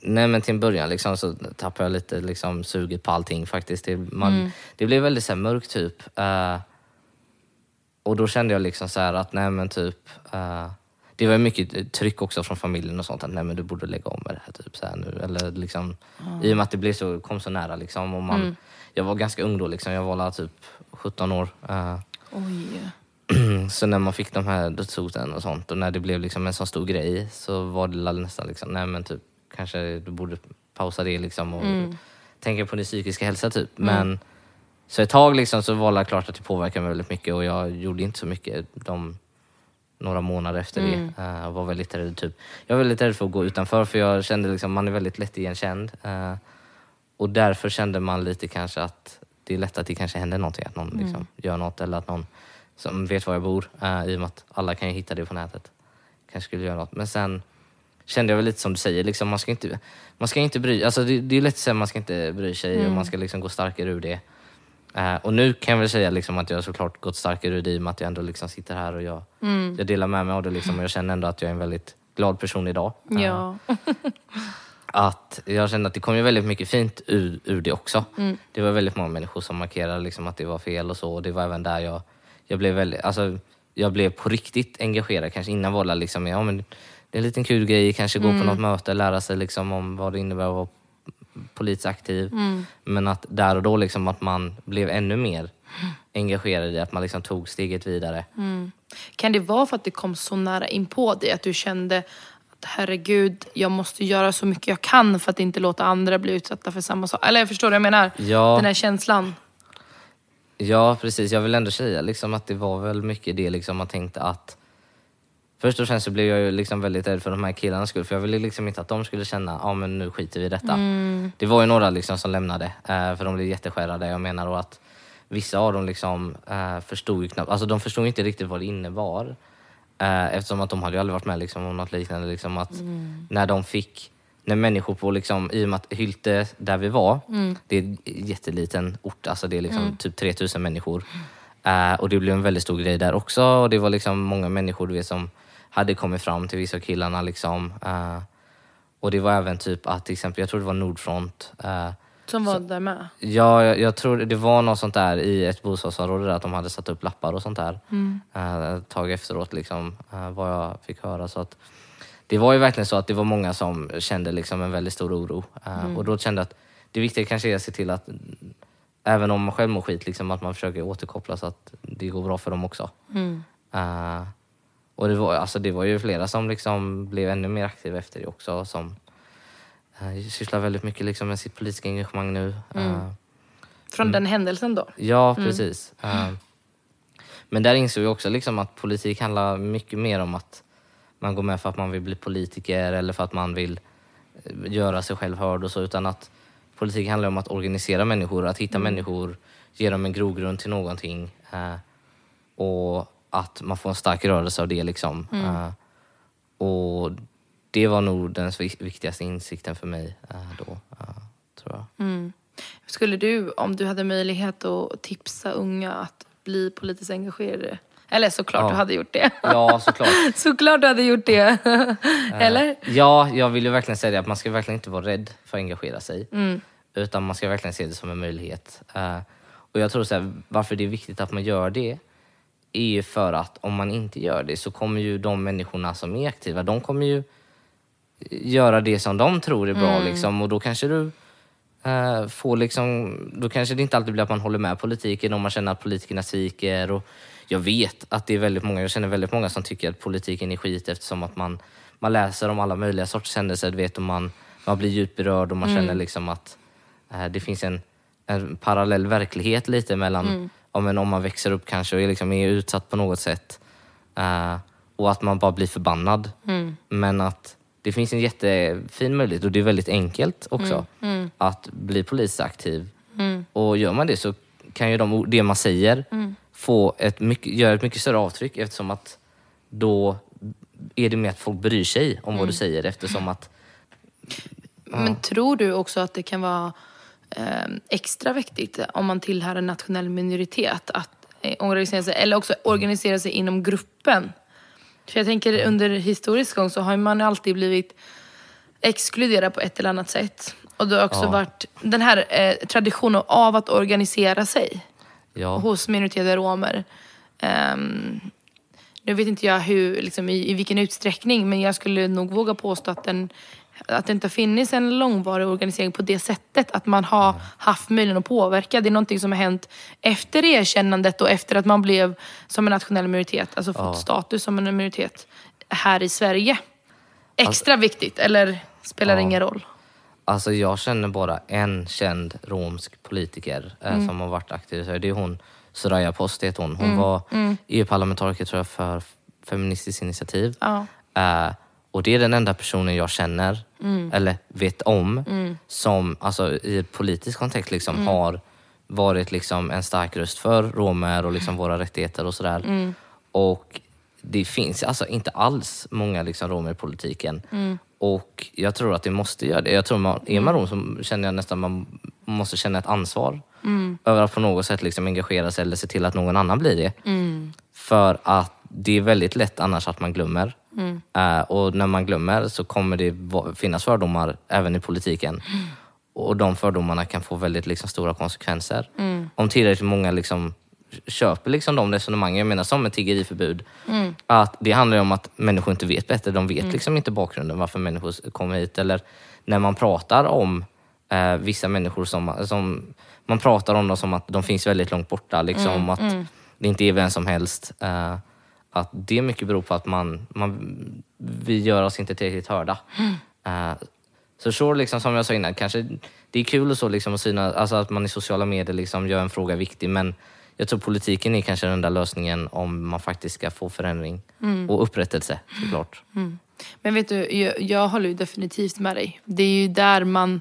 nej men till en början liksom, så tappade jag lite liksom, suget på allting faktiskt. Det, man, mm. det blev väldigt så här, mörkt typ. och då kände jag liksom så att nej men typ det var mycket tryck också från familjen och sånt att nej men du borde lägga om med det här typ så här nu. Eller liksom, mm. I och med att det blev så, kom så nära liksom. Och man, mm. Jag var ganska ung då liksom, jag var typ 17 år. Uh, så när man fick de här dödshoten och sånt och när det blev liksom en så stor grej så var det nästan liksom, nej men typ kanske du borde pausa det liksom och mm. tänka på din psykiska hälsa typ. Mm. Men så ett tag liksom så var det klart att det påverkade mig väldigt mycket och jag gjorde inte så mycket de några månader efter mm. det. Uh, var väldigt rädd, typ. Jag var väldigt rädd för att gå utanför för jag kände liksom man är väldigt lätt igenkänd. Uh, och därför kände man lite kanske att det är lätt att det kanske händer någonting, att någon mm. liksom gör något eller att någon som vet var jag bor uh, i och med att alla kan ju hitta det på nätet. kanske skulle göra något. Men sen kände jag väl lite som du säger, liksom, man ska inte, man ska inte bry alltså det, det är lätt att säga att man ska inte bry sig och man ska liksom gå starkare ur det. Eh, och nu kan jag väl säga liksom att jag såklart gått starkare ur det i och med att jag ändå liksom sitter här och jag, jag delar med mig av det. Liksom, och jag känner ändå att jag är en väldigt glad person idag. Eh, Ja. att jag kände att det kom ju väldigt mycket fint ur, ur det också. Det var väldigt många människor som markerade liksom att det var fel och så. Och det var även där jag, jag blev väldigt, alltså, jag blev på riktigt engagerad. Kanske innan var det liksom, ja men det är en liten kul grej, kanske gå på något möte, lära sig liksom om vad det innebär att vara politiskt aktiv. Men att där och då liksom att man blev ännu mer engagerad i att man liksom tog steget vidare. Kan det vara för att det kom så nära in på dig? Att du kände att herregud, jag måste göra så mycket jag kan för att inte låta andra bli utsatta för samma sak. Eller jag förstår vad jag menar? Ja. Den här känslan. Ja, precis. Jag vill ändå säga liksom att det var väl mycket det liksom man tänkte att Först och främst så blev jag ju liksom väldigt rädd för de här killarnas skull för jag ville liksom inte att de skulle känna ja men nu skiter vi i detta. Det var ju några liksom som lämnade eh, för de blev jätteskärrade. Jag menar då att vissa av dem liksom eh, förstod ju knappt, alltså de förstod inte riktigt vad det innebar. Eh, eftersom att de hade ju aldrig varit med liksom, om något liknande. Liksom, att När de fick, när människor på, liksom, i och med att Hylte, där vi var, det är en jätteliten ort, alltså det är liksom typ 3000 människor. Eh, och det blev en väldigt stor grej där också. Och det var liksom många människor du vet, som hade kommit fram till vissa killarna. Liksom. Eh, och det var även typ att, till exempel, jag tror det var Nordfront, eh, Som var där med. Ja, jag, jag tror det var något sånt där i ett bostadsområde där att de hade satt upp lappar och sånt där. Eh, ett tag efteråt, liksom, vad jag fick höra. Så att, det var ju verkligen så att det var många som kände liksom en väldigt stor oro. Eh, Och då kände jag att det viktiga kanske är att se till att även om man själv mår skit, liksom, att man försöker återkoppla så att det går bra för dem också. Eh, och det var, alltså, det var ju flera som liksom blev ännu mer aktiva efter det också. Som uh, sysslar väldigt mycket liksom, med sitt politiska engagemang nu. Eh, Från den händelsen då. Ja, precis. Eh, men där insåg jag också liksom att politik handlar mycket mer om att man går med för att man vill bli politiker eller för att man vill eh, göra sig själv hörd och så, utan att politik handlar om att organisera människor, att hitta människor, ge dem en grogrund till någonting eh, och att man får en stark rörelse av det. Liksom. Eh, och det var nog den vik- viktigaste insikten för mig eh, då, eh, tror jag. Skulle du, om du hade möjlighet att tipsa unga att bli politiskt engagerade? Eller såklart Ja. du hade gjort det. Ja, såklart. såklart du hade gjort det. Eller? Ja, jag vill ju verkligen säga det att man ska verkligen inte vara rädd för att engagera sig. Utan man ska verkligen se det som en möjlighet. Och jag tror så här, varför det är viktigt att man gör det är ju för att om man inte gör det så kommer ju de människorna som är aktiva, de kommer ju göra det som de tror är bra. Liksom, och då kanske du eh, får liksom, då kanske det inte alltid blir att man håller med politiken om man känner att politikerna sviker. Och jag vet att det är väldigt många, jag känner väldigt många som tycker att politiken är skit eftersom att man, man läser om alla möjliga sorts händelser, vet, och man, man blir djupt berörd och man känner liksom att eh, det finns en, en parallell verklighet lite mellan om, en, om man växer upp kanske och är, liksom, är utsatt på något sätt eh, och att man bara blir förbannad. Men att det finns en jättefin möjlighet och det är väldigt enkelt också att bli polisaktiv. Och gör man det så kan ju de, det man säger få ett mycket, göra ett mycket större avtryck eftersom att då är det mer att folk bryr sig om vad du säger eftersom att Men tror du också att det kan vara extra viktigt om man tillhör en nationell minoritet att eh, organisera sig, eller också organisera sig inom gruppen? För jag tänker under historisk gång så har man alltid blivit exkluderad på ett eller annat sätt. Och det har också Ja. varit den här eh, traditionen av att organisera sig ja, hos minoriteter romer. Ehm, nu vet inte jag hur, liksom, i, i vilken utsträckning, men jag skulle nog våga påstå att, den, att det inte har funnits en långvarig organisering på det sättet. Att man har haft möjlighet att påverka. Det är någonting som har hänt efter erkännandet och efter att man blev som en nationell minoritet, alltså fått Ja. status som en minoritet här i Sverige. Extra viktigt, eller spelar det Ja. ingen roll? Alltså jag känner bara en känd romsk politiker eh, Mm. som har varit aktiv. i Sverige. Det är hon, Soraya Post heter hon. Hon Mm. var EU-parlamentariker tror jag för Feministiskt initiativ. Ja. Eh, och det är den enda personen jag känner, Mm. eller vet om, som alltså, i ett politisk kontext liksom, Mm. har varit liksom, en stark röst för romer och liksom, våra rättigheter och sådär. Mm. Och det finns alltså inte alls många liksom romer i politiken. Mm. Och jag tror att det måste göra det. Jag tror man, är man rom så känner jag nästan man måste känna ett ansvar Mm. över att på något sätt liksom engagera sig eller se till att någon annan blir det. Mm. För att det är väldigt lätt annars att man glömmer. Mm. Eh, och när man glömmer så kommer det finnas fördomar även i politiken. Och de fördomarna kan få väldigt liksom, stora konsekvenser. Om tillräckligt många liksom, köper liksom, de resonemangen, jag menar som ett tiggeriförbud. Att det handlar ju om att människor inte vet bättre. De vet liksom inte bakgrunden varför människor kommer hit. Eller när man pratar om eh, vissa människor som, som man pratar om dem som att de finns väldigt långt borta. Liksom, att det inte är vem som helst. Uh, att det mycket beror på att man, man, vi gör oss inte tillräckligt hörda. Eh, så så liksom, som jag sa innan, kanske det är kul och så liksom, att, syna, alltså att man i sociala medier liksom, gör en fråga viktig men jag tror politiken är kanske den där lösningen om man faktiskt ska få förändring och upprättelse såklart. Men vet du, jag, jag håller ju definitivt med dig. Det är ju där man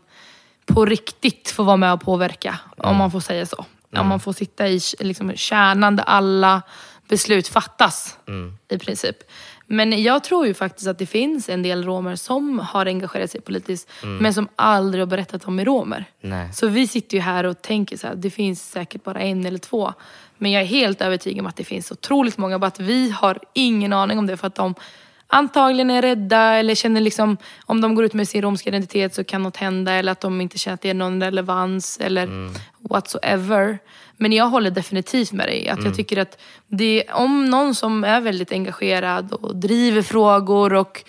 på riktigt får vara med och påverka, om man får säga så. Om man får sitta i liksom, kärnan där alla beslut fattas, i princip. Men jag tror ju faktiskt att det finns en del romer som har engagerat sig politiskt, men som aldrig har berättat om är romer. Nej. Så vi sitter ju här och tänker så här, det finns säkert bara en eller två. Men jag är helt övertygad om att det finns otroligt många, bara att vi har ingen aning om det för att de antagligen är rädda eller känner liksom, om de går ut med sin romska identitet så kan något hända eller att de inte känner att det är någon relevans eller whatsoever. Men jag håller definitivt med dig. Att Jag tycker att det, om någon som är väldigt engagerad och driver frågor och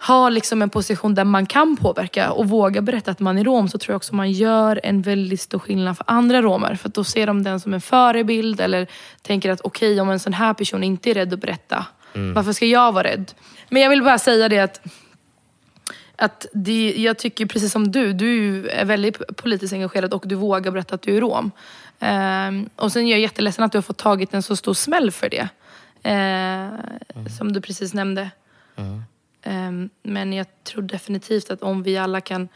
har liksom en position där man kan påverka och våga berätta att man är rom så tror jag också man gör en väldigt stor skillnad för andra romer. För att då ser de den som en förebild eller tänker att okej om en sån här person inte är rädd att berätta, varför ska jag vara rädd? Men jag vill bara säga det att att det, jag tycker precis som du, du är väldigt politiskt engagerad och du vågar berätta att du är rom. Ehm, och sen är jag jätteledsen att du har fått tagit en så stor smäll för det. Ehm, Som du precis nämnde. Ehm, men jag tror definitivt att om vi alla kan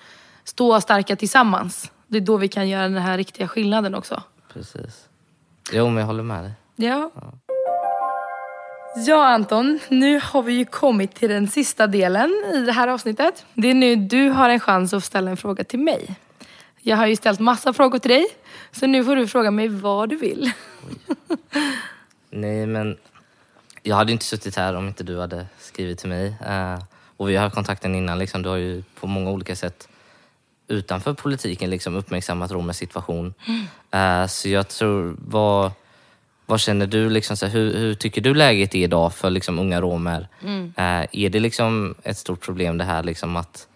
stå starka tillsammans, det är då vi kan göra den här riktiga skillnaden också. Precis. Jo, men jag håller med dig. Ja. Ja Anton, nu har vi ju kommit till den sista delen i det här avsnittet. Det är nu du har en chans att ställa en fråga till mig. Jag har ju ställt massa frågor till dig, så nu får du fråga mig vad du vill. Nej, men jag hade inte suttit här om inte du hade skrivit till mig. Eh, och vi har kontakten innan. Liksom. Du har ju på många olika sätt utanför politiken liksom, uppmärksammat romers situation. Eh, så jag tror, vad, vad känner du? Liksom, så här, hur, hur tycker du läget är idag för liksom, unga romer? Eh, är det liksom ett stort problem det här liksom, att,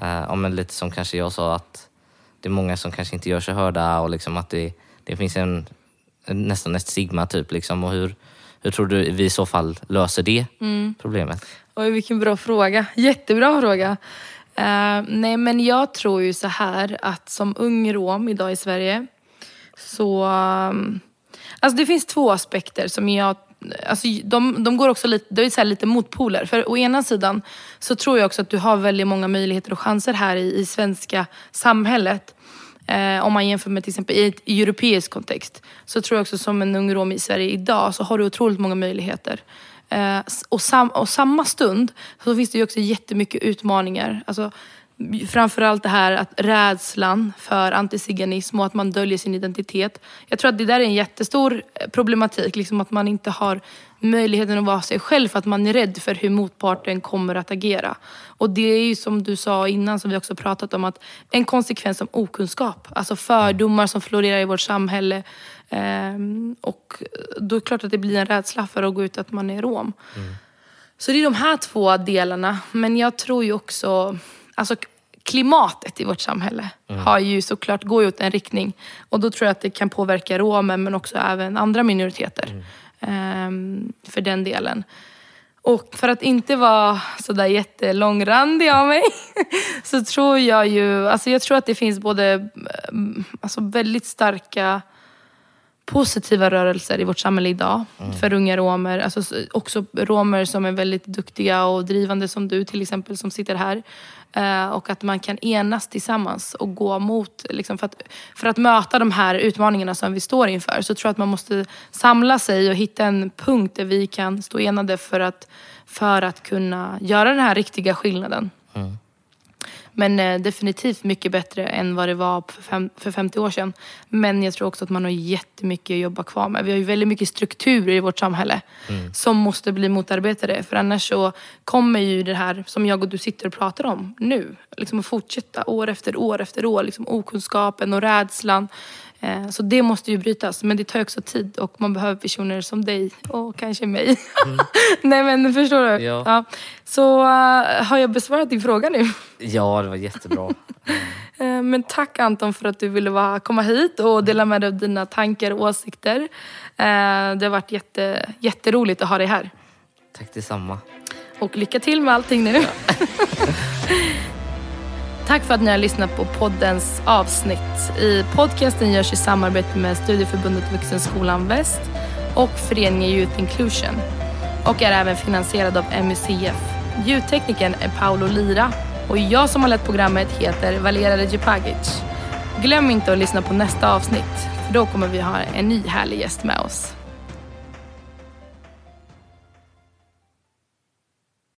eh, ja, men lite som kanske jag sa, att det är många som kanske inte gör sig hörda och liksom, att det, det finns en, nästan ett stigma typ. Liksom, och hur, hur tror du vi i så fall löser det problemet? Oj, vilken bra fråga. Jättebra fråga. Eh, nej, men jag tror ju så här att som ung rom idag i Sverige så... um, alltså det finns två aspekter som jag... Alltså de, de går också lite, det är så här lite motpoler. För å ena sidan så tror jag också att du har väldigt många möjligheter och chanser här i, i svenska samhället. Eh, om man jämför med till exempel i ett europeisk kontext. Så tror jag också som en ung rom i Sverige idag så har du otroligt många möjligheter. Eh, och, sam, och samma stund så finns det ju också jättemycket utmaningar. Alltså, framförallt det här att rädslan för antiziganism och att man döljer sin identitet. Jag tror att det där är en jättestor eh, problematik. Liksom att man inte har möjligheten att vara sig själv för att man är rädd för hur motparten kommer att agera. Och det är ju som du sa innan, som vi också pratat om, att en konsekvens av okunskap. Alltså fördomar som florerar i vårt samhälle. Ehm, och då är det klart att det blir en rädsla för att gå ut att man är rom. Så det är de här två delarna. Men jag tror ju också, alltså klimatet i vårt samhälle har ju såklart, går ju åt en riktning. Och då tror jag att det kan påverka romer men också även andra minoriteter. Ehm, för den delen. Och för att inte vara sådär jättelångrandig av mig så tror jag ju, alltså jag tror att det finns både mm, alltså väldigt starka positiva rörelser i vårt samhälle idag för unga romer. Alltså också romer som är väldigt duktiga och drivande som du till exempel som sitter här. Eh, och att man kan enas tillsammans och gå mot, liksom, för, att, för att möta de här utmaningarna som vi står inför så tror jag att man måste samla sig och hitta en punkt där vi kan stå enade för att, för att kunna göra den här riktiga skillnaden. Men eh, definitivt mycket bättre än vad det var för, fem, för 50 år sedan. Men jag tror också att man har jättemycket att jobba kvar med. Vi har ju väldigt mycket strukturer i vårt samhälle som måste bli motarbetade. För annars så kommer ju det här som jag och du sitter och pratar om nu. Liksom att fortsätta år efter år efter år. Liksom okunskapen och rädslan. Eh, Så det måste ju brytas. Men det tar också tid och man behöver personer som dig och kanske mig. Nej men förstår du? Ja. Så eh, har jag besvarat din fråga nu? Ja, det var jättebra. Eh, Men tack Anton för att du ville komma hit och dela med dig av dina tankar och åsikter. Det har varit jätte, jätteroligt att ha dig här. Tack detsamma. Och lycka till med allting nu. Tack för att ni har lyssnat på poddens avsnitt. I podcasten görs i samarbete med Studieförbundet Vuxenskolan Väst och föreningen Youth Inclusion och är även finansierad av MUCF. Ljudteknikern är Paolo Lira och jag som har lett programmet heter Valera Recepagic. Glöm inte att lyssna på nästa avsnitt för då kommer vi ha en ny härlig gäst med oss.